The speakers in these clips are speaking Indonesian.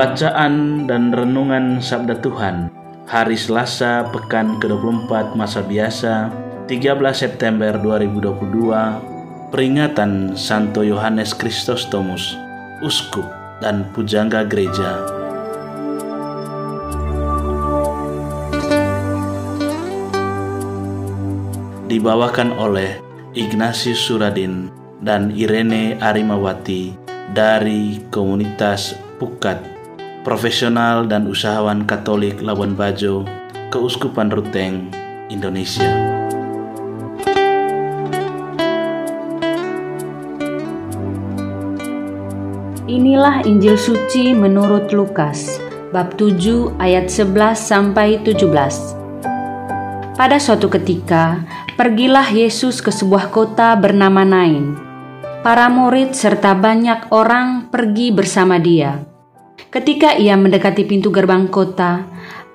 Bacaan dan Renungan Sabda Tuhan Hari Selasa Pekan ke-24 Masa Biasa 13 September 2022 Peringatan Santo Yohanes Kristostomus Uskup dan Pujangga Gereja. Dibawakan oleh Ignatius Suradin dan Irene Arimawati dari komunitas Pukat profesional dan usahawan Katolik Labuan Bajo, Keuskupan Ruteng, Indonesia. Inilah Injil suci menurut Lukas, bab 7 ayat 11 sampai 17. Pada suatu ketika, pergilah Yesus ke sebuah kota bernama Nain. Para murid serta banyak orang pergi bersama dia. Ketika ia mendekati pintu gerbang kota,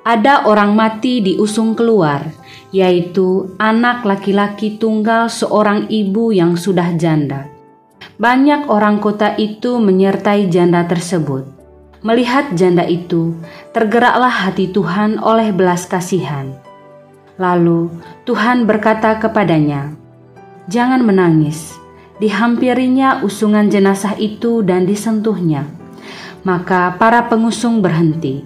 ada orang mati diusung keluar, yaitu anak laki-laki tunggal seorang ibu yang sudah janda. Banyak orang kota itu menyertai janda tersebut. Melihat janda itu, tergeraklah hati Tuhan oleh belas kasihan. Lalu Tuhan berkata kepadanya, "Jangan menangis." Dihampirinya usungan jenazah itu dan disentuhnya maka para pengusung berhenti.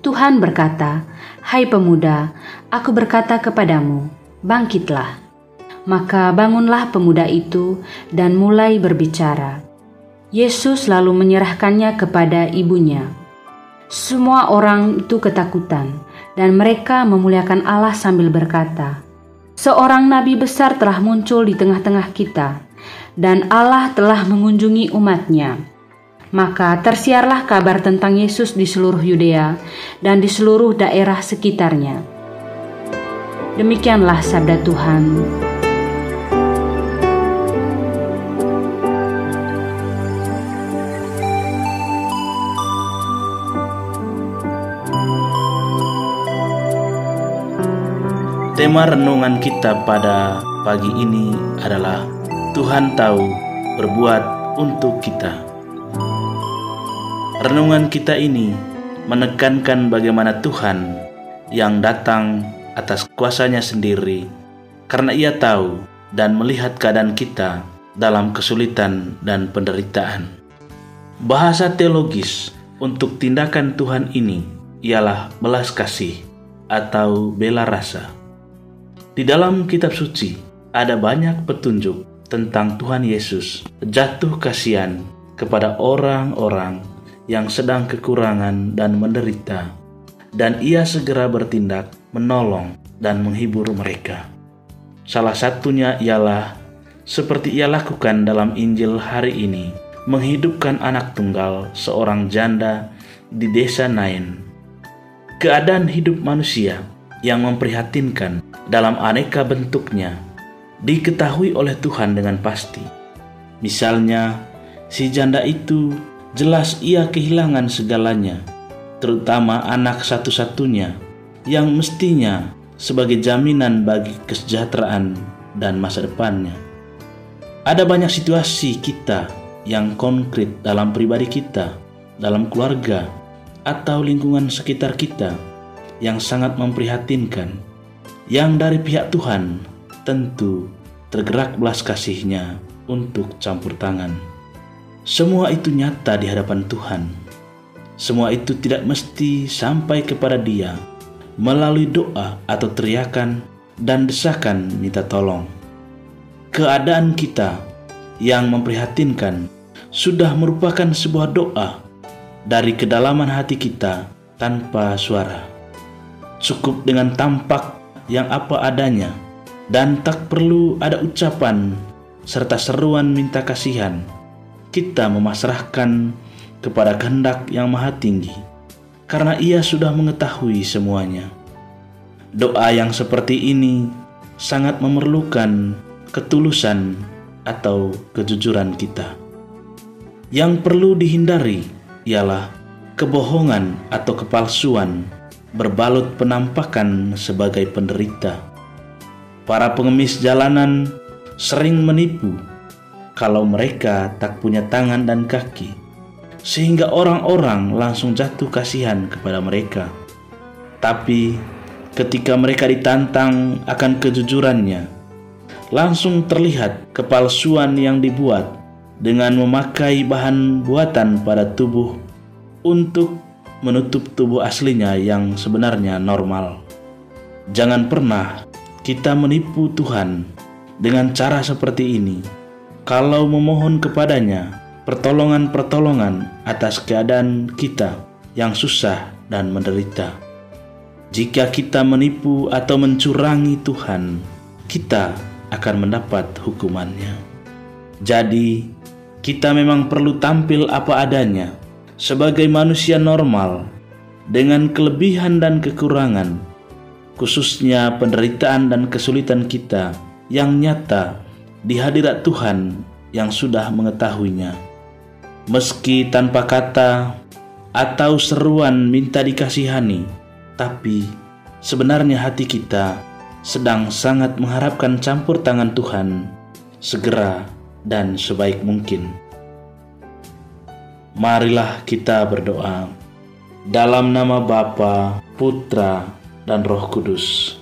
Tuhan berkata, "Hai pemuda, aku berkata kepadamu, bangkitlah." Maka bangunlah pemuda itu dan mulai berbicara. Yesus lalu menyerahkannya kepada ibunya. Semua orang itu ketakutan, dan mereka memuliakan Allah sambil berkata, "Seorang nabi besar telah muncul di tengah-tengah kita, dan Allah telah mengunjungi umatnya." Maka tersiarlah kabar tentang Yesus di seluruh Yudea dan di seluruh daerah sekitarnya. Demikianlah sabda Tuhan. Tema renungan kita pada pagi ini adalah Tuhan tahu berbuat untuk kita. Renungan kita ini menekankan bagaimana Tuhan yang datang atas kuasanya sendiri karena ia tahu dan melihat keadaan kita dalam kesulitan dan penderitaan. Bahasa teologis untuk tindakan Tuhan ini ialah belas kasih atau bela rasa. Di dalam kitab suci ada banyak petunjuk tentang Tuhan Yesus jatuh kasihan kepada orang-orang yang sedang kekurangan dan menderita, dan ia segera bertindak menolong dan menghibur mereka. Salah satunya ialah seperti ia lakukan dalam Injil hari ini, menghidupkan anak tunggal seorang janda di desa Nain. Keadaan hidup manusia yang memprihatinkan dalam aneka bentuknya diketahui oleh Tuhan dengan pasti. Misalnya, si janda itu jelas ia kehilangan segalanya, terutama anak satu-satunya yang mestinya sebagai jaminan bagi kesejahteraan dan masa depannya. Ada banyak situasi kita yang konkret dalam pribadi kita, dalam keluarga, atau lingkungan sekitar kita yang sangat memprihatinkan, yang dari pihak Tuhan tentu tergerak belas kasihnya untuk campur tangan. Semua itu nyata di hadapan Tuhan. Semua itu tidak mesti sampai kepada Dia melalui doa atau teriakan dan desakan minta tolong. Keadaan kita yang memprihatinkan sudah merupakan sebuah doa dari kedalaman hati kita tanpa suara. Cukup dengan tampak yang apa adanya dan tak perlu ada ucapan serta seruan minta kasihan. Kita memasrahkan kepada kehendak yang maha tinggi, karena ia sudah mengetahui semuanya. Doa yang seperti ini sangat memerlukan ketulusan atau kejujuran kita. Yang perlu dihindari ialah kebohongan atau kepalsuan berbalut penampakan sebagai penderita. Para pengemis jalanan sering menipu kalau mereka tak punya tangan dan kaki, sehingga orang-orang langsung jatuh kasihan kepada mereka. Tapi ketika mereka ditantang akan kejujurannya, langsung terlihat kepalsuan yang dibuat dengan memakai bahan buatan pada tubuh untuk menutup tubuh aslinya yang sebenarnya normal. Jangan pernah kita menipu Tuhan dengan cara seperti ini. Kalau memohon kepadanya pertolongan-pertolongan atas keadaan kita yang susah dan menderita. Jika kita menipu atau mencurangi Tuhan, kita akan mendapat hukumannya. Jadi, kita memang perlu tampil apa adanya sebagai manusia normal dengan kelebihan dan kekurangan, khususnya penderitaan dan kesulitan kita yang nyata di hadirat Tuhan yang sudah mengetahuinya. Meski tanpa kata atau seruan minta dikasihani, tapi sebenarnya hati kita sedang sangat mengharapkan campur tangan Tuhan segera dan sebaik mungkin. Marilah kita berdoa dalam nama Bapa, Putra, dan Roh Kudus.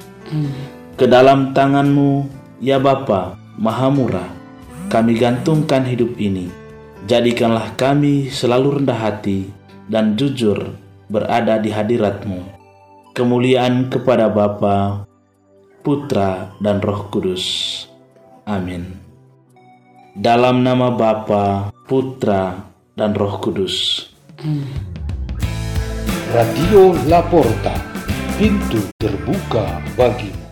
Ke dalam tanganmu, ya Bapa, Maha Murah, kami gantungkan hidup ini. Jadikanlah kami selalu rendah hati dan jujur berada di hadiratmu. Kemuliaan kepada Bapa, Putra, dan Roh Kudus. Amin. Dalam nama Bapa, Putra, dan Roh Kudus. Radio Laporta, pintu terbuka bagimu.